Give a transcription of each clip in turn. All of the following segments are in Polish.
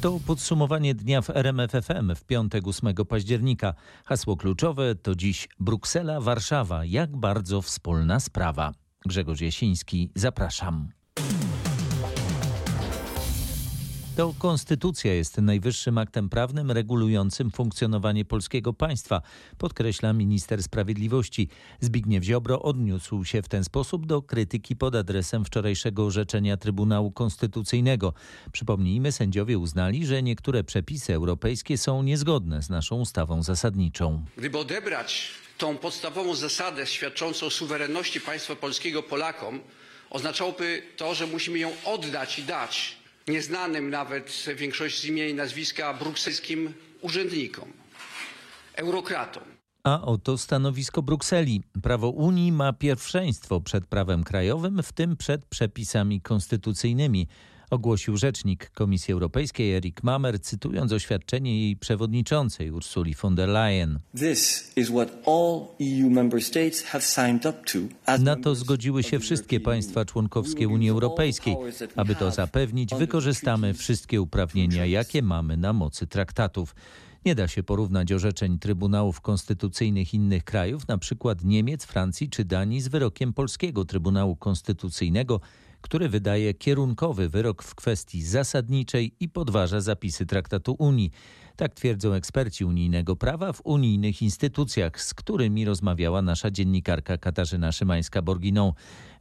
To podsumowanie dnia w RMFFM w piątek 8 października. Hasło kluczowe to dziś Bruksela, Warszawa. Jak bardzo wspólna sprawa. Grzegorz Jasiński, zapraszam. To konstytucja jest najwyższym aktem prawnym regulującym funkcjonowanie polskiego państwa, podkreśla minister sprawiedliwości. Zbigniew Ziobro odniósł się w ten sposób do krytyki pod adresem wczorajszego orzeczenia Trybunału Konstytucyjnego. Przypomnijmy, sędziowie uznali, że niektóre przepisy europejskie są niezgodne z naszą ustawą zasadniczą. Gdyby odebrać tą podstawową zasadę świadczącą o suwerenności państwa polskiego Polakom, oznaczałoby to, że musimy ją oddać i dać nieznanym nawet większości imienia i nazwiska brukselskim urzędnikom, eurokratom. A oto stanowisko Brukseli. Prawo Unii ma pierwszeństwo przed prawem krajowym, w tym przed przepisami konstytucyjnymi ogłosił rzecznik Komisji Europejskiej Erik Mamer, cytując oświadczenie jej przewodniczącej Ursuli von der Leyen. Na to zgodziły się wszystkie państwa członkowskie Unii Europejskiej. Aby to zapewnić, wykorzystamy wszystkie uprawnienia, jakie mamy na mocy traktatów. Nie da się porównać orzeczeń Trybunałów Konstytucyjnych innych krajów, przykład Niemiec, Francji czy Danii, z wyrokiem Polskiego Trybunału Konstytucyjnego, który wydaje kierunkowy wyrok w kwestii zasadniczej i podważa zapisy Traktatu Unii. Tak twierdzą eksperci unijnego prawa w unijnych instytucjach, z którymi rozmawiała nasza dziennikarka Katarzyna Szymańska-Borginą.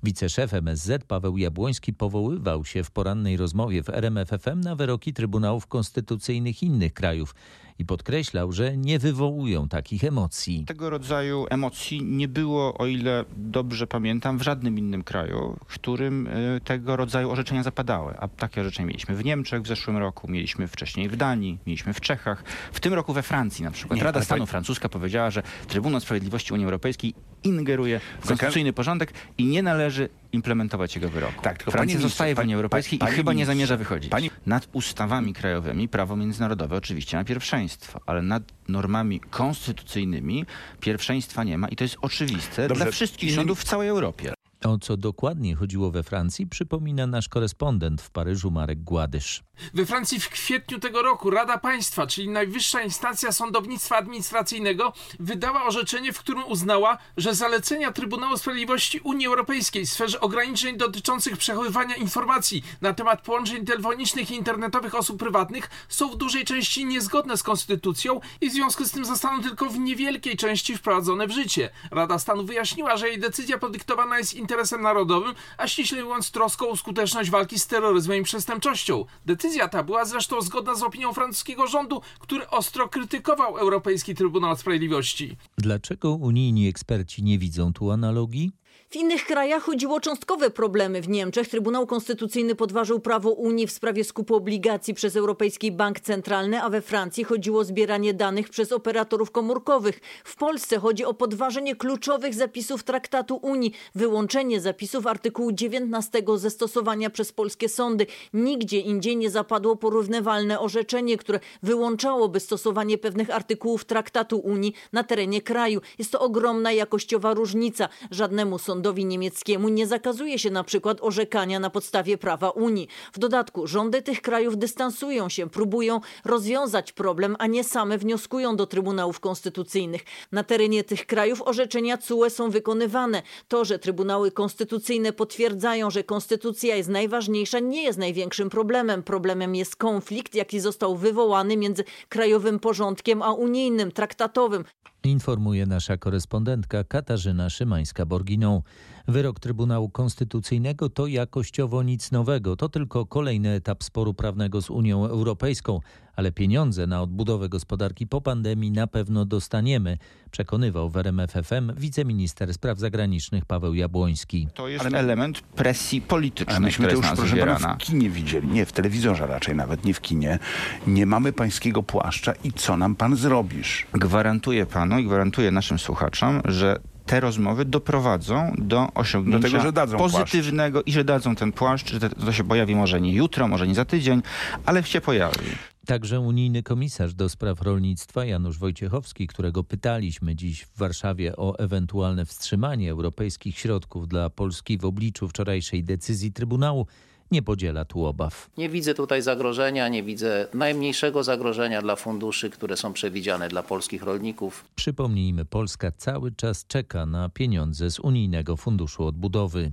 Wiceszef MSZ Paweł Jabłoński powoływał się w porannej rozmowie w RMFFM na wyroki Trybunałów Konstytucyjnych innych krajów i podkreślał, że nie wywołują takich emocji. Tego rodzaju emocji nie było, o ile dobrze pamiętam, w żadnym innym kraju, w którym y, tego rodzaju orzeczenia zapadały. A takie orzeczenia mieliśmy w Niemczech w zeszłym roku, mieliśmy wcześniej w Danii, mieliśmy w Czechach, w tym roku we Francji na przykład. Nie, Rada Stanu francuska powiedziała, że Trybunał Sprawiedliwości Unii Europejskiej ingeruje w konstytucyjny porządek i nie należy implementować jego wyroku. Tak, tylko Francja zostaje w Unii Europejskiej pani, i chyba nie zamierza wychodzić. Pani... Nad ustawami krajowymi prawo międzynarodowe oczywiście ma pierwszeństwo, ale nad normami konstytucyjnymi pierwszeństwa nie ma i to jest oczywiste Dobrze. dla wszystkich rządów w całej Europie. O co dokładnie chodziło we Francji, przypomina nasz korespondent w Paryżu Marek Gładysz. We Francji w kwietniu tego roku Rada Państwa, czyli najwyższa instancja sądownictwa administracyjnego, wydała orzeczenie, w którym uznała, że zalecenia Trybunału Sprawiedliwości Unii Europejskiej w sferze ograniczeń dotyczących przechowywania informacji na temat połączeń telefonicznych i internetowych osób prywatnych są w dużej części niezgodne z konstytucją i w związku z tym zostaną tylko w niewielkiej części wprowadzone w życie. Rada Stanu wyjaśniła, że jej decyzja podyktowana jest interesem narodowym, a ściśle mówiąc troską o skuteczność walki z terroryzmem i przestępczością. Decyzja ta była zresztą zgodna z opinią francuskiego rządu, który ostro krytykował Europejski Trybunał Sprawiedliwości. Dlaczego unijni eksperci nie widzą tu analogii? W innych krajach chodziło o cząstkowe problemy. W Niemczech Trybunał Konstytucyjny podważył prawo Unii w sprawie skupu obligacji przez Europejski Bank Centralny, a we Francji chodziło o zbieranie danych przez operatorów komórkowych. W Polsce chodzi o podważenie kluczowych zapisów Traktatu Unii, wyłączenie zapisów artykułu 19 ze stosowania przez polskie sądy. Nigdzie indziej nie zapadło porównywalne orzeczenie, które wyłączałoby stosowanie pewnych artykułów Traktatu Unii na terenie kraju. Jest to ogromna jakościowa różnica. Żadnemu sądowi sądowi niemieckiemu nie zakazuje się na przykład orzekania na podstawie prawa Unii. W dodatku rządy tych krajów dystansują się, próbują rozwiązać problem, a nie same wnioskują do trybunałów konstytucyjnych. Na terenie tych krajów orzeczenia CUE są wykonywane. To, że trybunały konstytucyjne potwierdzają, że konstytucja jest najważniejsza, nie jest największym problemem. Problemem jest konflikt, jaki został wywołany między krajowym porządkiem a unijnym, traktatowym. Informuje nasza korespondentka Katarzyna Szymańska-Borginą. Wyrok Trybunału Konstytucyjnego to jakościowo nic nowego. To tylko kolejny etap sporu prawnego z Unią Europejską, ale pieniądze na odbudowę gospodarki po pandemii na pewno dostaniemy, przekonywał w RMFFM wiceminister spraw zagranicznych Paweł Jabłoński. To jest ale element presji politycznej, myśmy to już, proszę pana, w kinie widzieli, nie w telewizorze raczej, nawet nie w kinie. Nie mamy pańskiego płaszcza i co nam pan zrobisz? Gwarantuję panu i gwarantuję naszym słuchaczom, że te rozmowy doprowadzą do osiągnięcia do tego, pozytywnego płaszcz. i że dadzą ten płaszcz, że to się pojawi może nie jutro, może nie za tydzień, ale się pojawi. Także unijny komisarz do spraw rolnictwa Janusz Wojciechowski, którego pytaliśmy dziś w Warszawie o ewentualne wstrzymanie europejskich środków dla Polski w obliczu wczorajszej decyzji Trybunału, nie podziela tu obaw. Nie widzę tutaj zagrożenia, nie widzę najmniejszego zagrożenia dla funduszy, które są przewidziane dla polskich rolników. Przypomnijmy, Polska cały czas czeka na pieniądze z Unijnego Funduszu Odbudowy.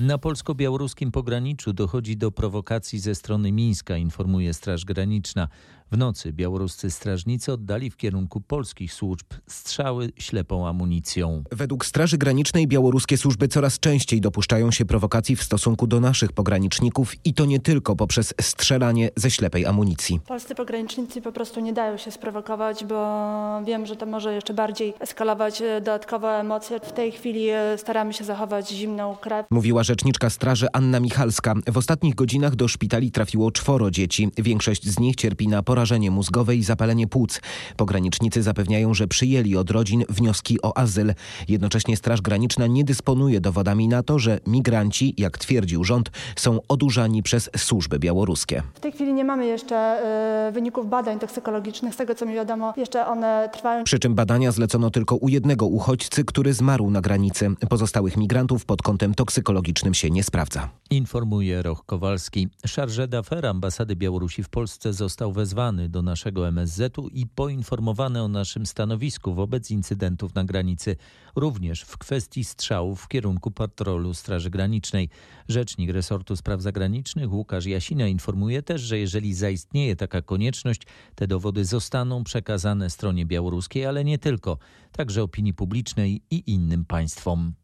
Na polsko-białoruskim pograniczu dochodzi do prowokacji ze strony Mińska, informuje Straż Graniczna. W nocy białoruscy strażnicy oddali w kierunku polskich służb strzały ślepą amunicją. Według Straży Granicznej białoruskie służby coraz częściej dopuszczają się prowokacji w stosunku do naszych pograniczników i to nie tylko poprzez strzelanie ze ślepej amunicji. Polscy pogranicznicy po prostu nie dają się sprowokować, bo wiem, że to może jeszcze bardziej eskalować e, dodatkowe emocje. W tej chwili e, staramy się zachować zimną krew. Mówiła rzeczniczka straży Anna Michalska. W ostatnich godzinach do szpitali trafiło czworo dzieci. Większość z nich cierpi na porażenie mózgowe i zapalenie płuc. Pogranicznicy zapewniają, że przyjęli od rodzin wnioski o azyl. Jednocześnie Straż Graniczna nie dysponuje dowodami na to, że migranci, jak twierdził rząd, są odurzani przez służby białoruskie. W tej chwili nie mamy jeszcze e, wyników badań toksykologicznych. Z tego co mi wiadomo, jeszcze one trwają. Przy czym badania zlecono tylko u jednego uchodźcy, który zmarł na granicy. Pozostałych migrantów pod kątem toksykologicznym się nie sprawdza. Informuje Roch Kowalski. Chargé d'affaires ambasady Białorusi w Polsce został wezwany do naszego MSZ-u i poinformowany o naszym stanowisku wobec incydentów na granicy, również w kwestii strzałów w kierunku patrolu Straży Granicznej. Rzecznik resortu spraw zagranicznych Łukasz Jasina informuje też, że jeżeli zaistnieje taka konieczność, te dowody zostaną przekazane stronie białoruskiej, ale nie tylko, także opinii publicznej i innym państwom.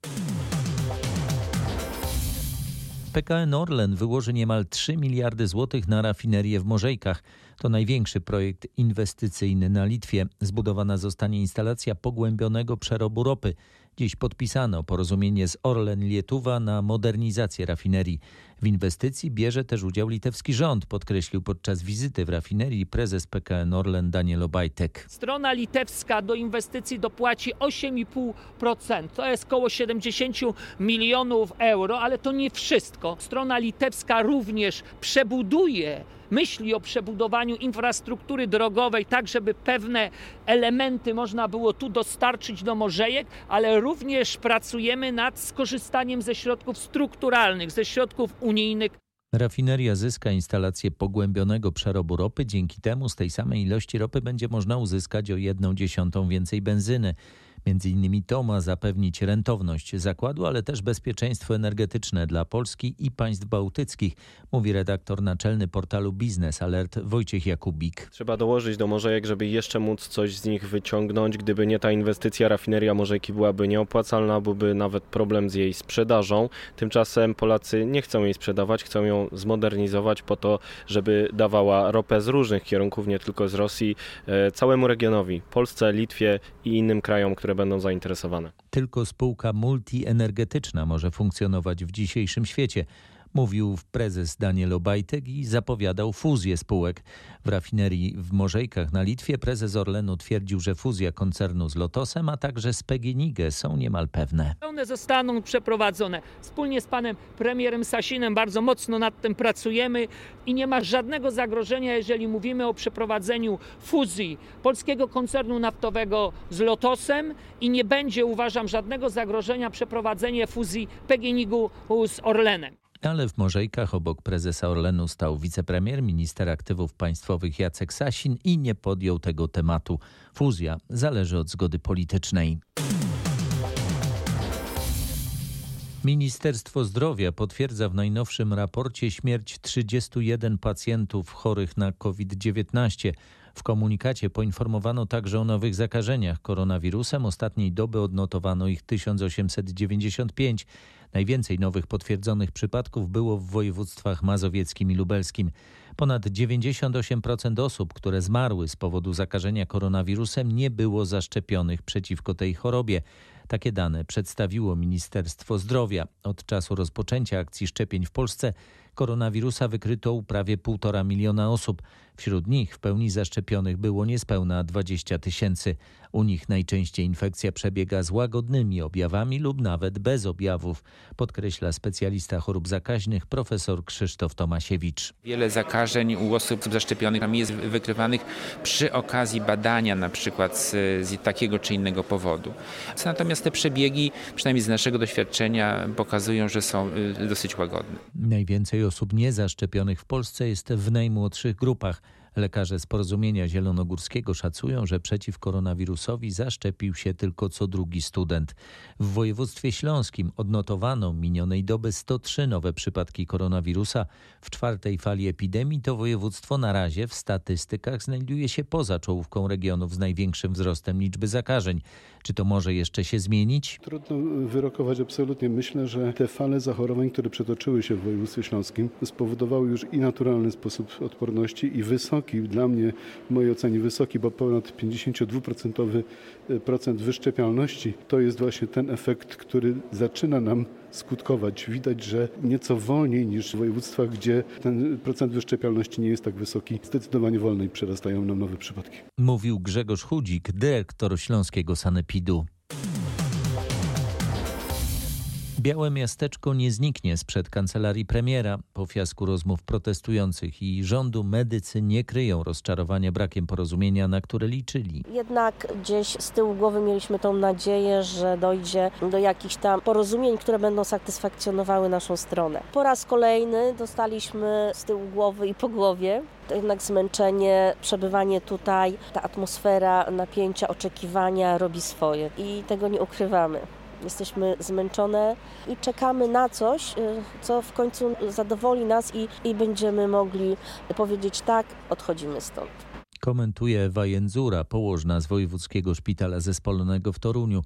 PKN Orlen wyłoży niemal 3 miliardy złotych na rafinerię w Morzejkach. To największy projekt inwestycyjny na Litwie. Zbudowana zostanie instalacja pogłębionego przerobu ropy. Dziś podpisano porozumienie z Orlen Lietuwa na modernizację rafinerii. W inwestycji bierze też udział litewski rząd, podkreślił podczas wizyty w rafinerii prezes PKN Orlen Daniel Obajtek. Strona litewska do inwestycji dopłaci 8,5%. To jest około 70 milionów euro, ale to nie wszystko. Strona litewska również przebuduje myśli o przebudowaniu infrastruktury drogowej, tak żeby pewne elementy można było tu dostarczyć do Morzejek, ale również pracujemy nad skorzystaniem ze środków strukturalnych, ze środków unijnych. Rafineria zyska instalację pogłębionego przerobu ropy. Dzięki temu z tej samej ilości ropy będzie można uzyskać o jedną dziesiątą więcej benzyny. Między innymi to ma zapewnić rentowność zakładu, ale też bezpieczeństwo energetyczne dla Polski i państw bałtyckich, mówi redaktor naczelny portalu Biznes Alert Wojciech Jakubik. Trzeba dołożyć do Morzejek, żeby jeszcze móc coś z nich wyciągnąć. Gdyby nie ta inwestycja, rafineria Morzejki byłaby nieopłacalna, byłby nawet problem z jej sprzedażą. Tymczasem Polacy nie chcą jej sprzedawać, chcą ją zmodernizować po to, żeby dawała ropę z różnych kierunków, nie tylko z Rosji, e, całemu regionowi, Polsce, Litwie i innym krajom, które będą zainteresowane. Tylko spółka multienergetyczna może funkcjonować w dzisiejszym świecie. Mówił prezes Daniel Obajtek i zapowiadał fuzję spółek. W rafinerii w Morzejkach na Litwie prezes Orlenu twierdził, że fuzja koncernu z Lotosem, a także z PGNiG są niemal pewne. One zostaną przeprowadzone. Wspólnie z panem premierem Sasinem bardzo mocno nad tym pracujemy i nie ma żadnego zagrożenia, jeżeli mówimy o przeprowadzeniu fuzji polskiego koncernu naftowego z Lotosem i nie będzie, uważam, żadnego zagrożenia przeprowadzenie fuzji PGNiG-u z Orlenem. Ale w Morzejkach obok prezesa Orlenu stał wicepremier, minister aktywów państwowych Jacek Sasin i nie podjął tego tematu. Fuzja zależy od zgody politycznej. Ministerstwo Zdrowia potwierdza w najnowszym raporcie śmierć 31 pacjentów chorych na COVID-19. W komunikacie poinformowano także o nowych zakażeniach koronawirusem. Ostatniej doby odnotowano ich 1895. Najwięcej nowych potwierdzonych przypadków było w województwach mazowieckim i lubelskim. Ponad 98% osób, które zmarły z powodu zakażenia koronawirusem, nie było zaszczepionych przeciwko tej chorobie. Takie dane przedstawiło Ministerstwo Zdrowia. Od czasu rozpoczęcia akcji szczepień w Polsce koronawirusa wykryto u prawie 1,5 miliona osób. Wśród nich w pełni zaszczepionych było niespełna 20 tysięcy. U nich najczęściej infekcja przebiega z łagodnymi objawami lub nawet bez objawów, podkreśla specjalista chorób zakaźnych profesor Krzysztof Tomasiewicz. Wiele zakażeń u osób zaszczepionych jest wykrywanych przy okazji badania na przykład z, z takiego czy innego powodu. Natomiast te przebiegi, przynajmniej z naszego doświadczenia, pokazują, że są y, dosyć łagodne. Najwięcej osób niezaszczepionych w Polsce jest w najmłodszych grupach. Lekarze z Porozumienia Zielonogórskiego szacują, że przeciw koronawirusowi zaszczepił się tylko co drugi student. W województwie śląskim odnotowano minionej doby 103 nowe przypadki koronawirusa. W czwartej fali epidemii to województwo na razie w statystykach znajduje się poza czołówką regionów z największym wzrostem liczby zakażeń. Czy to może jeszcze się zmienić? Trudno wyrokować absolutnie. Myślę, że te fale zachorowań, które przetoczyły się w województwie śląskim, spowodowały już i naturalny sposób odporności i wysoki, dla mnie w mojej ocenie wysoki, bo ponad 52% procent wyszczepialności to jest właśnie ten efekt, który zaczyna nam skutkować. Widać, że nieco wolniej niż w województwach, gdzie ten procent wyszczepialności nie jest tak wysoki, zdecydowanie wolniej przerastają nam nowe przypadki. Mówił Grzegorz Chudzik, dyrektor Śląskiego Sanepidu. Białe miasteczko nie zniknie sprzed kancelarii premiera. Po fiasku rozmów protestujących i rządu medycy nie kryją rozczarowania brakiem porozumienia, na które liczyli. Jednak gdzieś z tyłu głowy mieliśmy tą nadzieję, że dojdzie do jakichś tam porozumień, które będą satysfakcjonowały naszą stronę. Po raz kolejny dostaliśmy z tyłu głowy i po głowie jednak zmęczenie, przebywanie tutaj, ta atmosfera napięcia, oczekiwania robi swoje i tego nie ukrywamy. Jesteśmy zmęczone i czekamy na coś, co w końcu zadowoli nas i, i będziemy mogli powiedzieć tak, odchodzimy stąd. Komentuje Ewa Jędzura, położna z Wojewódzkiego Szpitala Zespolonego w Toruniu.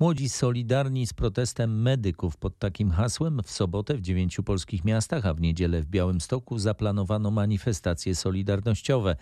Młodzi solidarni z protestem medyków pod takim hasłem w sobotę w dziewięciu polskich miastach, a w niedzielę w Białymstoku zaplanowano manifestacje solidarnościowe.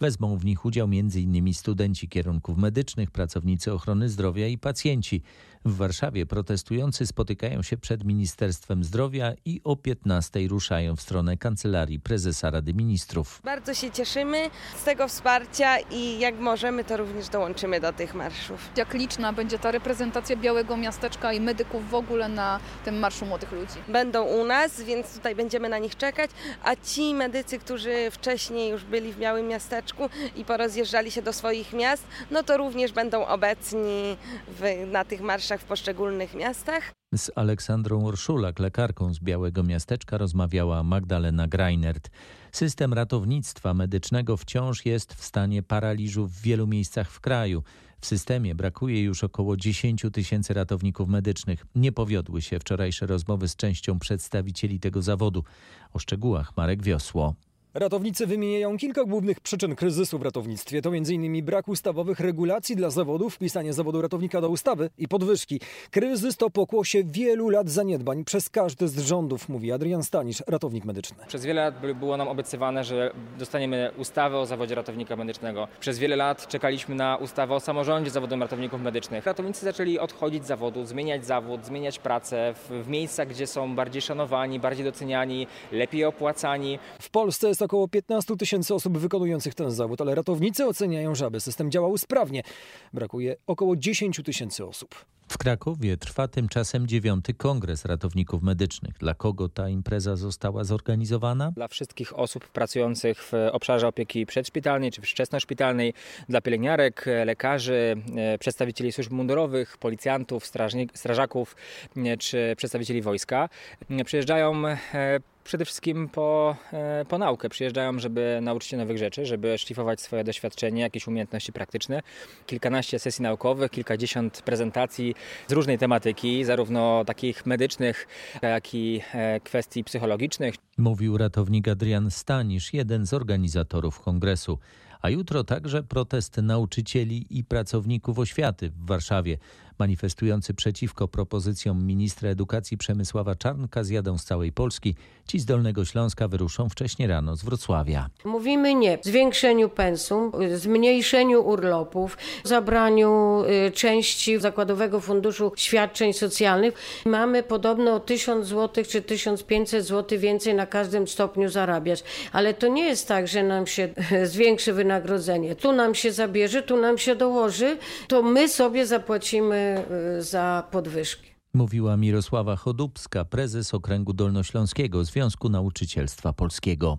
Wezmą w nich udział m.in. studenci kierunków medycznych, pracownicy ochrony zdrowia i pacjenci. W Warszawie protestujący spotykają się przed Ministerstwem Zdrowia i o 15 ruszają w stronę Kancelarii Prezesa Rady Ministrów. Bardzo się cieszymy z tego wsparcia i jak możemy, to również dołączymy do tych marszów. Jak liczna będzie ta reprezentacja Białego Miasteczka i medyków w ogóle na tym Marszu Młodych Ludzi? Będą u nas, więc tutaj będziemy na nich czekać, a ci medycy, którzy wcześniej już byli w Białym Miasteczku i porozjeżdżali się do swoich miast, no to również będą obecni w, na tych marszach w poszczególnych miastach. Z Aleksandrą Orszulak, lekarką z Białego Miasteczka, rozmawiała Magdalena Greinert. System ratownictwa medycznego wciąż jest w stanie paraliżu w wielu miejscach w kraju. W systemie brakuje już około 10 tysięcy ratowników medycznych. Nie powiodły się wczorajsze rozmowy z częścią przedstawicieli tego zawodu. O szczegółach Marek Wiosło. Ratownicy wymieniają kilka głównych przyczyn kryzysu w ratownictwie. To m.in. brak ustawowych regulacji dla zawodów, wpisanie zawodu ratownika do ustawy i podwyżki. Kryzys to pokłosie wielu lat zaniedbań przez każdy z rządów, mówi Adrian Stanisz, ratownik medyczny. Przez wiele lat było nam obiecywane, że dostaniemy ustawę o zawodzie ratownika medycznego. Przez wiele lat czekaliśmy na ustawę o samorządzie zawodowym ratowników medycznych. Ratownicy zaczęli odchodzić z zawodu, zmieniać zawód, zmieniać pracę w, w miejscach, gdzie są bardziej szanowani, bardziej doceniani, lepiej opłacani. W Polsce jest około 15 tysięcy osób wykonujących ten zawód, ale ratownicy oceniają, że aby system działał sprawnie, brakuje około 10 tysięcy osób. W Krakowie trwa tymczasem dziewiąty kongres ratowników medycznych. Dla kogo ta impreza została zorganizowana? Dla wszystkich osób pracujących w obszarze opieki przedszpitalnej czy wczesnoszpitalnej, dla pielęgniarek, lekarzy, przedstawicieli służb mundurowych, policjantów, strażaków czy przedstawicieli wojska. Przyjeżdżają przede wszystkim po, po naukę. Przyjeżdżają, żeby nauczyć się nowych rzeczy, żeby szlifować swoje doświadczenie, jakieś umiejętności praktyczne. Kilkanaście sesji naukowych, kilkadziesiąt prezentacji z różnej tematyki, zarówno takich medycznych, jak i kwestii psychologicznych. Mówił ratownik Adrian Stanisz, jeden z organizatorów kongresu. A jutro także protest nauczycieli i pracowników oświaty w Warszawie. Manifestujący przeciwko propozycjom ministra edukacji Przemysława Czarnka zjadą z całej Polski. Ci z Dolnego Śląska wyruszą wcześniej rano z Wrocławia. Mówimy nie zwiększeniu pensum, zmniejszeniu urlopów, zabraniu y, części Zakładowego Funduszu Świadczeń Socjalnych. Mamy podobno o 1000 zł czy 1500 zł więcej na każdym stopniu zarabiać. Ale to nie jest tak, że nam się zwiększy wynagrodzenie. Tu nam się zabierze, tu nam się dołoży, to my sobie zapłacimy y, za podwyżki. Mówiła Mirosława Chodubska, prezes Okręgu Dolnośląskiego Związku Nauczycielstwa Polskiego.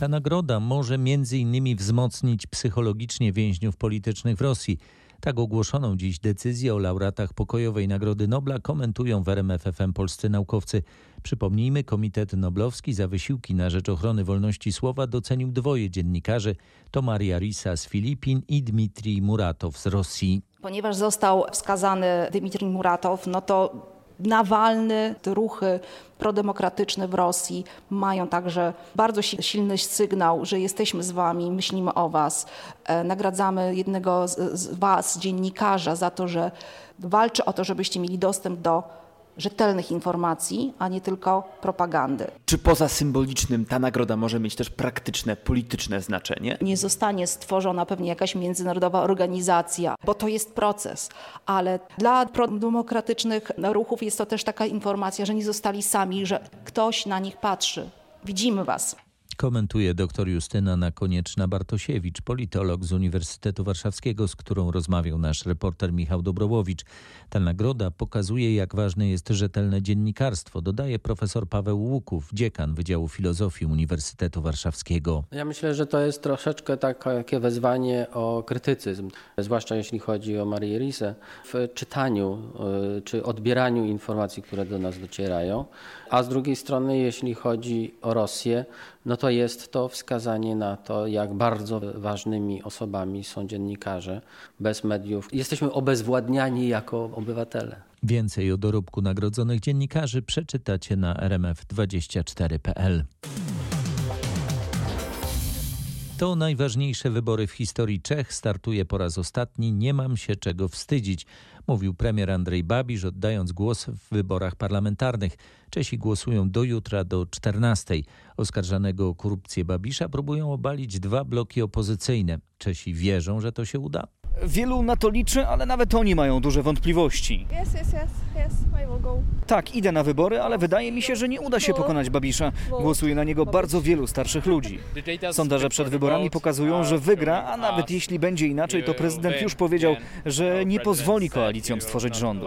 Ta nagroda może między innymi wzmocnić psychologicznie więźniów politycznych w Rosji. Tak ogłoszoną dziś decyzję o laureatach pokojowej Nagrody Nobla komentują w RMFFM polscy naukowcy. Przypomnijmy, Komitet Noblowski za wysiłki na rzecz ochrony wolności słowa docenił dwoje dziennikarzy. To Maria Risa z Filipin i Dmitrij Muratow z Rosji. Ponieważ został wskazany Dmitrij Muratow, no to Nawalny, te ruchy prodemokratyczne w Rosji mają także bardzo silny sygnał, że jesteśmy z wami, myślimy o was. Nagradzamy jednego z was, dziennikarza, za to, że walczy o to, żebyście mieli dostęp do rzetelnych informacji, a nie tylko propagandy. Czy poza symbolicznym ta nagroda może mieć też praktyczne, polityczne znaczenie? Nie zostanie stworzona pewnie jakaś międzynarodowa organizacja, bo to jest proces, ale dla prodemokratycznych ruchów jest to też taka informacja, że nie zostali sami, że ktoś na nich patrzy. Widzimy was. Komentuje dr Justyna Nakonieczna-Bartosiewicz, politolog z Uniwersytetu Warszawskiego, z którą rozmawiał nasz reporter Michał Dobrowowicz. Ta nagroda pokazuje, jak ważne jest rzetelne dziennikarstwo, dodaje profesor Paweł Łuków, dziekan Wydziału Filozofii Uniwersytetu Warszawskiego. Ja myślę, że to jest troszeczkę takie wezwanie o krytycyzm, zwłaszcza jeśli chodzi o Marię Risę, w czytaniu czy odbieraniu informacji, które do nas docierają, a z drugiej strony, jeśli chodzi o Rosję, no to jest to wskazanie na to, jak bardzo ważnymi osobami są dziennikarze. Bez mediów jesteśmy obezwładniani jako obywatele. Więcej o dorobku nagrodzonych dziennikarzy przeczytacie na rmf24.pl. To najważniejsze wybory w historii Czech. Startuje po raz ostatni. Nie mam się czego wstydzić, mówił premier Andrzej Babisz, oddając głos w wyborach parlamentarnych. Czesi głosują do jutra do 14. Oskarżanego o korupcję Babisza próbują obalić dwa bloki opozycyjne. Czesi wierzą, że to się uda. Wielu na to liczy, ale nawet oni mają duże wątpliwości. Yes, yes, yes, yes, I will go. Tak, idę na wybory, ale wydaje mi się, że nie uda się pokonać Babisza. Głosuje na niego bardzo wielu starszych ludzi. Sondaże przed wyborami pokazują, że wygra, a nawet jeśli będzie inaczej, to prezydent już powiedział, że nie pozwoli koalicjom stworzyć rządu.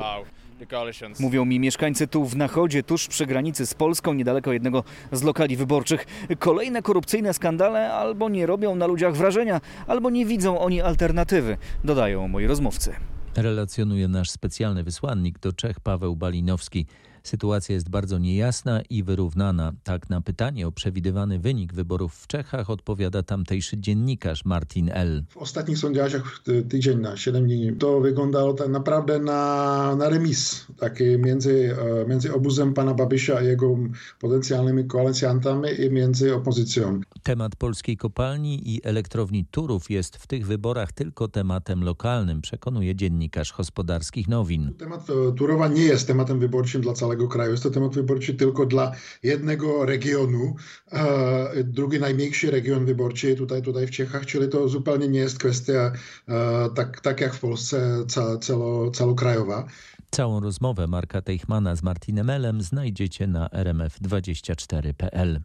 Mówią mi mieszkańcy tu w Nachodzie, tuż przy granicy z Polską, niedaleko jednego z lokali wyborczych. Kolejne korupcyjne skandale albo nie robią na ludziach wrażenia, albo nie widzą oni alternatywy, dodają moi rozmówcy. Relacjonuje nasz specjalny wysłannik do Czech Paweł Balinowski. Sytuacja jest bardzo niejasna i wyrównana. Tak na pytanie o przewidywany wynik wyborów w Czechach odpowiada tamtejszy dziennikarz Martin L. W ostatnich sondażach tydzień na 7 dni to wyglądało tak naprawdę na, na remis taki między, między obozem pana Babisza i jego potencjalnymi koalicjantami i między opozycją. Temat polskiej kopalni i elektrowni Turów jest w tych wyborach tylko tematem lokalnym, przekonuje dziennikarz gospodarskich nowin. Temat Turowa nie jest tematem wyborczym dla całego kraju. Jest to temat wyborczy tylko dla jednego regionu. E, drugi najmniejszy region wyborczy tutaj, tutaj w Czechach, czyli to zupełnie nie jest kwestia e, tak, tak jak w Polsce ca, calo, calokrajowa. Całą rozmowę Marka Teichmana z Martinem Elem znajdziecie na rmf24.pl.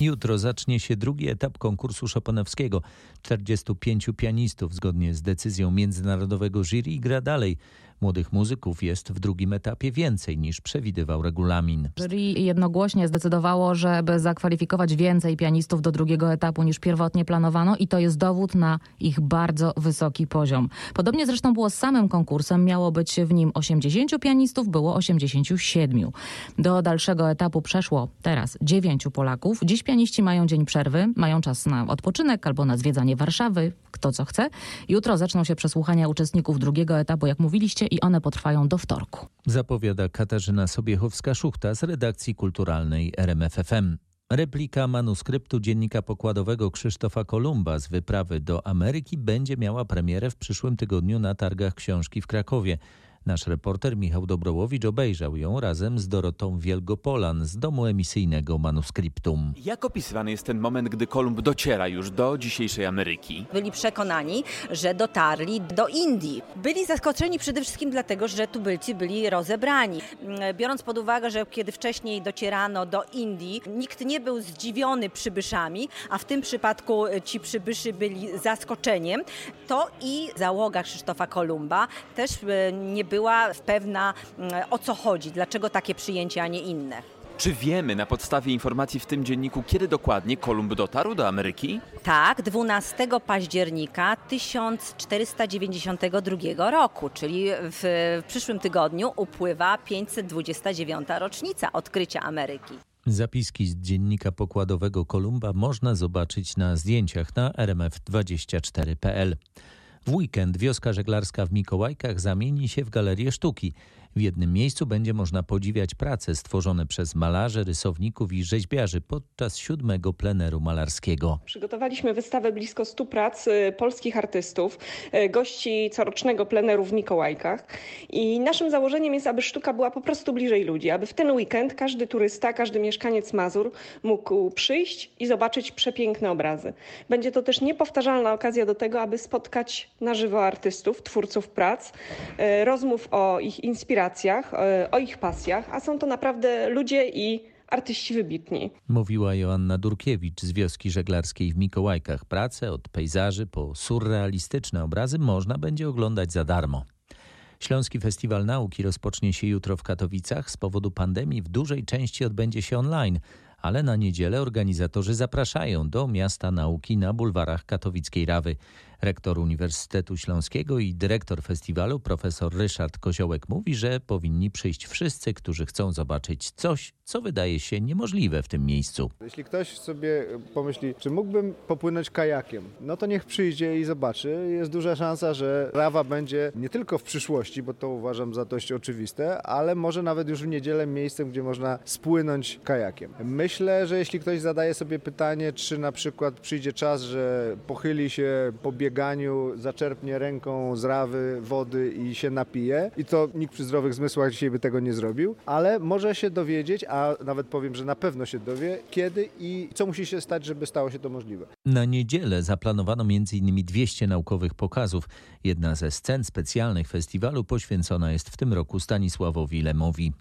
Jutro zacznie się drugi etap konkursu Chopinowskiego. 45 pianistów zgodnie z decyzją międzynarodowego jury gra dalej. Młodych muzyków jest w drugim etapie więcej niż przewidywał regulamin. Jury jednogłośnie zdecydowało, żeby zakwalifikować więcej pianistów do drugiego etapu niż pierwotnie planowano i to jest dowód na ich bardzo wysoki poziom. Podobnie zresztą było z samym konkursem. Miało być w nim 80 pianistów, było 87. Do dalszego etapu przeszło teraz 9 Polaków. Dziś pianiści mają dzień przerwy, mają czas na odpoczynek albo na zwiedzanie Warszawy, kto co chce. Jutro zaczną się przesłuchania uczestników drugiego etapu, jak mówiliście, i one potrwają do wtorku. Zapowiada Katarzyna Sobiechowska-Szuchta z redakcji kulturalnej RMFFM. Replika manuskryptu dziennika pokładowego Krzysztofa Kolumba z wyprawy do Ameryki będzie miała premierę w przyszłym tygodniu na targach książki w Krakowie. Nasz reporter Michał Dobrołowicz obejrzał ją razem z Dorotą Wielgopolan z domu emisyjnego Manuscriptum. Jak opisywany jest ten moment, gdy Kolumb dociera już do dzisiejszej Ameryki? Byli przekonani, że dotarli do Indii. Byli zaskoczeni przede wszystkim dlatego, że tubylcy byli rozebrani. Biorąc pod uwagę, że kiedy wcześniej docierano do Indii, nikt nie był zdziwiony przybyszami, a w tym przypadku ci przybyszy byli zaskoczeniem, to i załoga Krzysztofa Kolumba też nie była pewna o co chodzi, dlaczego takie przyjęcie, a nie inne. Czy wiemy na podstawie informacji w tym dzienniku, kiedy dokładnie Kolumb dotarł do Ameryki? Tak, 12 października 1492 roku, czyli w, w przyszłym tygodniu upływa 529. rocznica odkrycia Ameryki. Zapiski z dziennika pokładowego Kolumba można zobaczyć na zdjęciach na rmf24.pl. W weekend wioska żeglarska w Mikołajkach zamieni się w galerię sztuki. W jednym miejscu będzie można podziwiać prace stworzone przez malarzy, rysowników i rzeźbiarzy podczas siódmego pleneru malarskiego. Przygotowaliśmy wystawę blisko 100 prac y, polskich artystów, y, gości corocznego pleneru w Mikołajkach. I naszym założeniem jest, aby sztuka była po prostu bliżej ludzi, aby w ten weekend każdy turysta, każdy mieszkaniec Mazur mógł przyjść i zobaczyć przepiękne obrazy. Będzie to też niepowtarzalna okazja do tego, aby spotkać na żywo artystów, twórców prac, y, rozmów o ich inspiracjach, o ich pasjach, a są to naprawdę ludzie i artyści wybitni. Mówiła Joanna Durkiewicz z wioski żeglarskiej w Mikołajkach. Pracę od pejzaży po surrealistyczne obrazy można będzie oglądać za darmo. Śląski Festiwal Nauki rozpocznie się jutro w Katowicach. Z powodu pandemii w dużej części odbędzie się online, ale na niedzielę organizatorzy zapraszają do miasta nauki na bulwarach katowickiej Rawy. Rektor Uniwersytetu Śląskiego i dyrektor festiwalu profesor Ryszard Koziołek mówi, że powinni przyjść wszyscy, którzy chcą zobaczyć coś, co wydaje się niemożliwe w tym miejscu. Jeśli ktoś sobie pomyśli, czy mógłbym popłynąć kajakiem, no to niech przyjdzie i zobaczy. Jest duża szansa, że Rawa będzie nie tylko w przyszłości, bo to uważam za dość oczywiste, ale może nawet już w niedzielę miejscem, gdzie można spłynąć kajakiem. Myślę, że jeśli ktoś zadaje sobie pytanie, czy na przykład przyjdzie czas, że pochyli się, pobiegnie bieganiu zaczerpnie ręką z rawy wody i się napije. I to nikt przy zdrowych zmysłach dzisiaj by tego nie zrobił, ale może się dowiedzieć, a nawet powiem, że na pewno się dowie, kiedy i co musi się stać, żeby stało się to możliwe. Na niedzielę zaplanowano m.in. 200 naukowych pokazów. Jedna ze scen specjalnych festiwalu poświęcona jest w tym roku Stanisławowi Lemowi.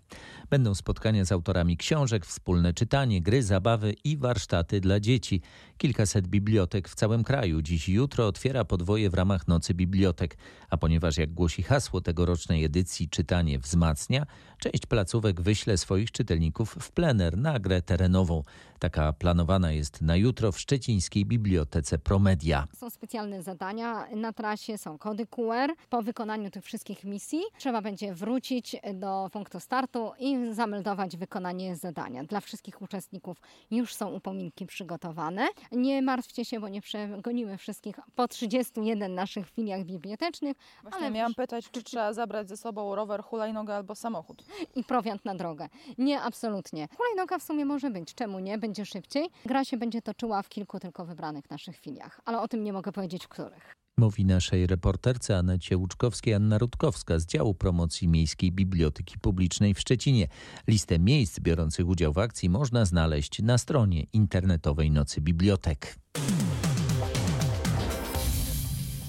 Będą spotkania z autorami książek, wspólne czytanie, gry, zabawy i warsztaty dla dzieci. Kilkaset bibliotek w całym kraju dziś jutro otwiera podwoje w ramach Nocy Bibliotek. A ponieważ, jak głosi hasło tegorocznej edycji, czytanie wzmacnia, część placówek wyśle swoich czytelników w plener na grę terenową. Taka planowana jest na jutro w szczecińskiej bibliotece Promedia. Są specjalne zadania na trasie, są kody QR. Po wykonaniu tych wszystkich misji trzeba będzie wrócić do punktu startu i zameldować wykonanie zadania. Dla wszystkich uczestników już są upominki przygotowane. Nie martwcie się, bo nie przegonimy wszystkich po 31 naszych filiach bibliotecznych. Właśnie ale miałam pytać, czy trzeba zabrać ze sobą rower, hulajnogę albo samochód. I prowiant na drogę. Nie, absolutnie. Hulajnoga w sumie może być. Czemu nie? Będzie szybciej. Gra się będzie toczyła w kilku tylko wybranych naszych filiach, ale o tym nie mogę powiedzieć w których. Mówi naszej reporterce Anecie Łuczkowskiej Anna Rutkowska z działu promocji Miejskiej Biblioteki Publicznej w Szczecinie. Listę miejsc biorących udział w akcji można znaleźć na stronie internetowej Nocy Bibliotek.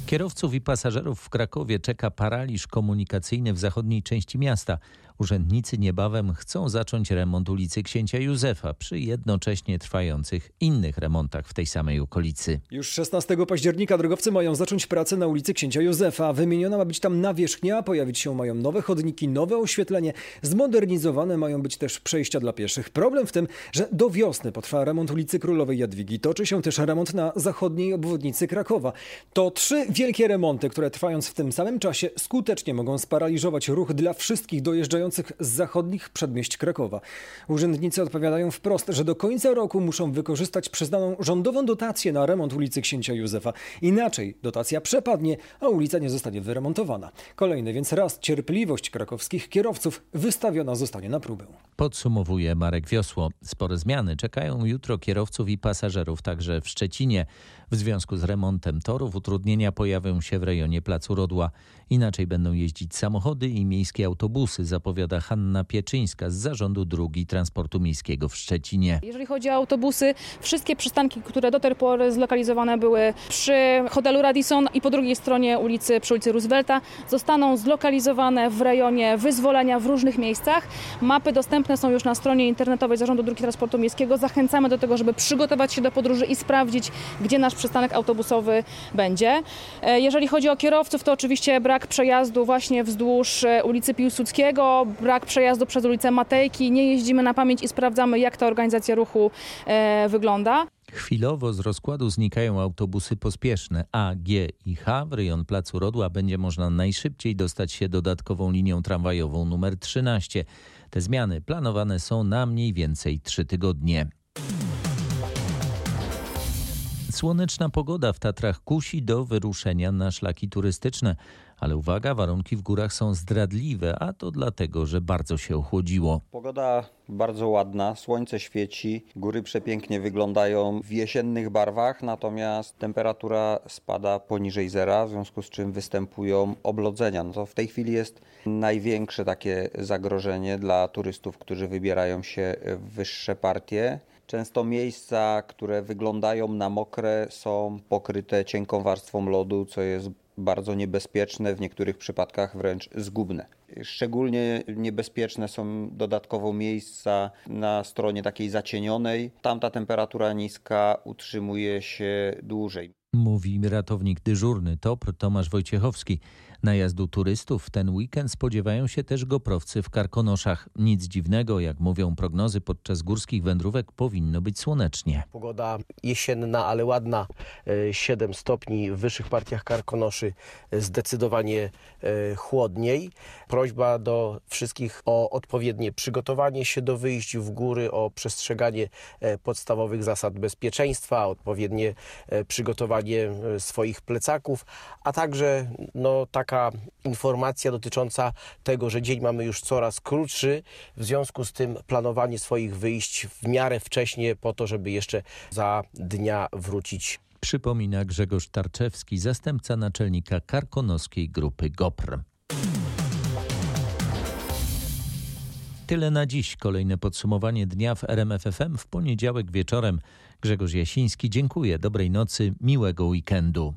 Kierowców i pasażerów w Krakowie czeka paraliż komunikacyjny w zachodniej części miasta. Urzędnicy niebawem chcą zacząć remont ulicy Księcia Józefa przy jednocześnie trwających innych remontach w tej samej okolicy. Już 16 października drogowcy mają zacząć pracę na ulicy Księcia Józefa. Wymieniona ma być tam nawierzchnia, pojawić się mają nowe chodniki, nowe oświetlenie, zmodernizowane mają być też przejścia dla pieszych. Problem w tym, że do wiosny potrwa remont ulicy Królowej Jadwigi. Toczy się też remont na zachodniej obwodnicy Krakowa. To trzy wielkie remonty, które trwając w tym samym czasie skutecznie mogą sparaliżować ruch dla wszystkich dojeżdżających z zachodnich przedmieść Krakowa. Urzędnicy odpowiadają wprost, że do końca roku muszą wykorzystać przyznaną rządową dotację na remont ulicy Księcia Józefa. Inaczej dotacja przepadnie, a ulica nie zostanie wyremontowana. Kolejny więc raz cierpliwość krakowskich kierowców wystawiona zostanie na próbę. Podsumowuje Marek Wiosło. Spore zmiany czekają jutro kierowców i pasażerów także w Szczecinie. W związku z remontem torów utrudnienia pojawią się w rejonie Placu Rodła. Inaczej będą jeździć samochody i miejskie autobusy, zapowiada Hanna Pieczyńska z Zarządu Dróg i Transportu Miejskiego w Szczecinie. Jeżeli chodzi o autobusy, wszystkie przystanki, które do tej pory zlokalizowane były przy hotelu Radisson i po drugiej stronie ulicy, przy ulicy Roosevelta, zostaną zlokalizowane w rejonie wyzwolenia w różnych miejscach. Mapy dostępne są już na stronie internetowej Zarządu Dróg i Transportu Miejskiego. Zachęcamy do tego, żeby przygotować się do podróży i sprawdzić, gdzie nasz przystanek autobusowy będzie. E, Jeżeli chodzi o kierowców, to oczywiście brak przejazdu właśnie wzdłuż e, ulicy Piłsudskiego, brak przejazdu przez ulicę Matejki. Nie jeździmy na pamięć i sprawdzamy, jak ta organizacja ruchu e, wygląda. Chwilowo z rozkładu znikają autobusy pospieszne A, G i H. W rejon Placu Rodła będzie można najszybciej dostać się dodatkową linią tramwajową numer 13. Te zmiany planowane są na mniej więcej trzy tygodnie. Słoneczna pogoda w Tatrach kusi do wyruszenia na szlaki turystyczne. Ale uwaga, warunki w górach są zdradliwe, a to dlatego, że bardzo się ochłodziło. Pogoda bardzo ładna, słońce świeci, góry przepięknie wyglądają w jesiennych barwach, natomiast temperatura spada poniżej zera, w związku z czym występują oblodzenia. No to w tej chwili jest największe takie zagrożenie dla turystów, którzy wybierają się w wyższe partie. Często miejsca, które wyglądają na mokre, są pokryte cienką warstwą lodu, co jest bardzo niebezpieczne, w niektórych przypadkach wręcz zgubne. Szczególnie niebezpieczne są dodatkowo miejsca na stronie takiej zacienionej. Tam ta temperatura niska utrzymuje się dłużej. Mówi ratownik dyżurny TOPR Tomasz Wojciechowski. Najazdu turystów w ten weekend spodziewają się też goprowcy w Karkonoszach. Nic dziwnego, jak mówią prognozy podczas górskich wędrówek, powinno być słonecznie. Pogoda jesienna, ale ładna. E, 7 stopni w wyższych partiach Karkonoszy, e, zdecydowanie e, chłodniej. Prośba do wszystkich o odpowiednie przygotowanie się do wyjść w góry, o przestrzeganie e, podstawowych zasad bezpieczeństwa, odpowiednie e, przygotowanie e, swoich plecaków, a także no, taka informacja dotycząca tego, że dzień mamy już coraz krótszy, w związku z tym planowanie swoich wyjść w miarę wcześnie po to, żeby jeszcze za dnia wrócić Przypomina Grzegorz Tarczewski, zastępca naczelnika karkonoskiej grupy GOPR. Tyle na dziś. Kolejne podsumowanie dnia w RMFFM w poniedziałek wieczorem. Grzegorz Jasiński, dziękuję. Dobrej nocy, miłego weekendu.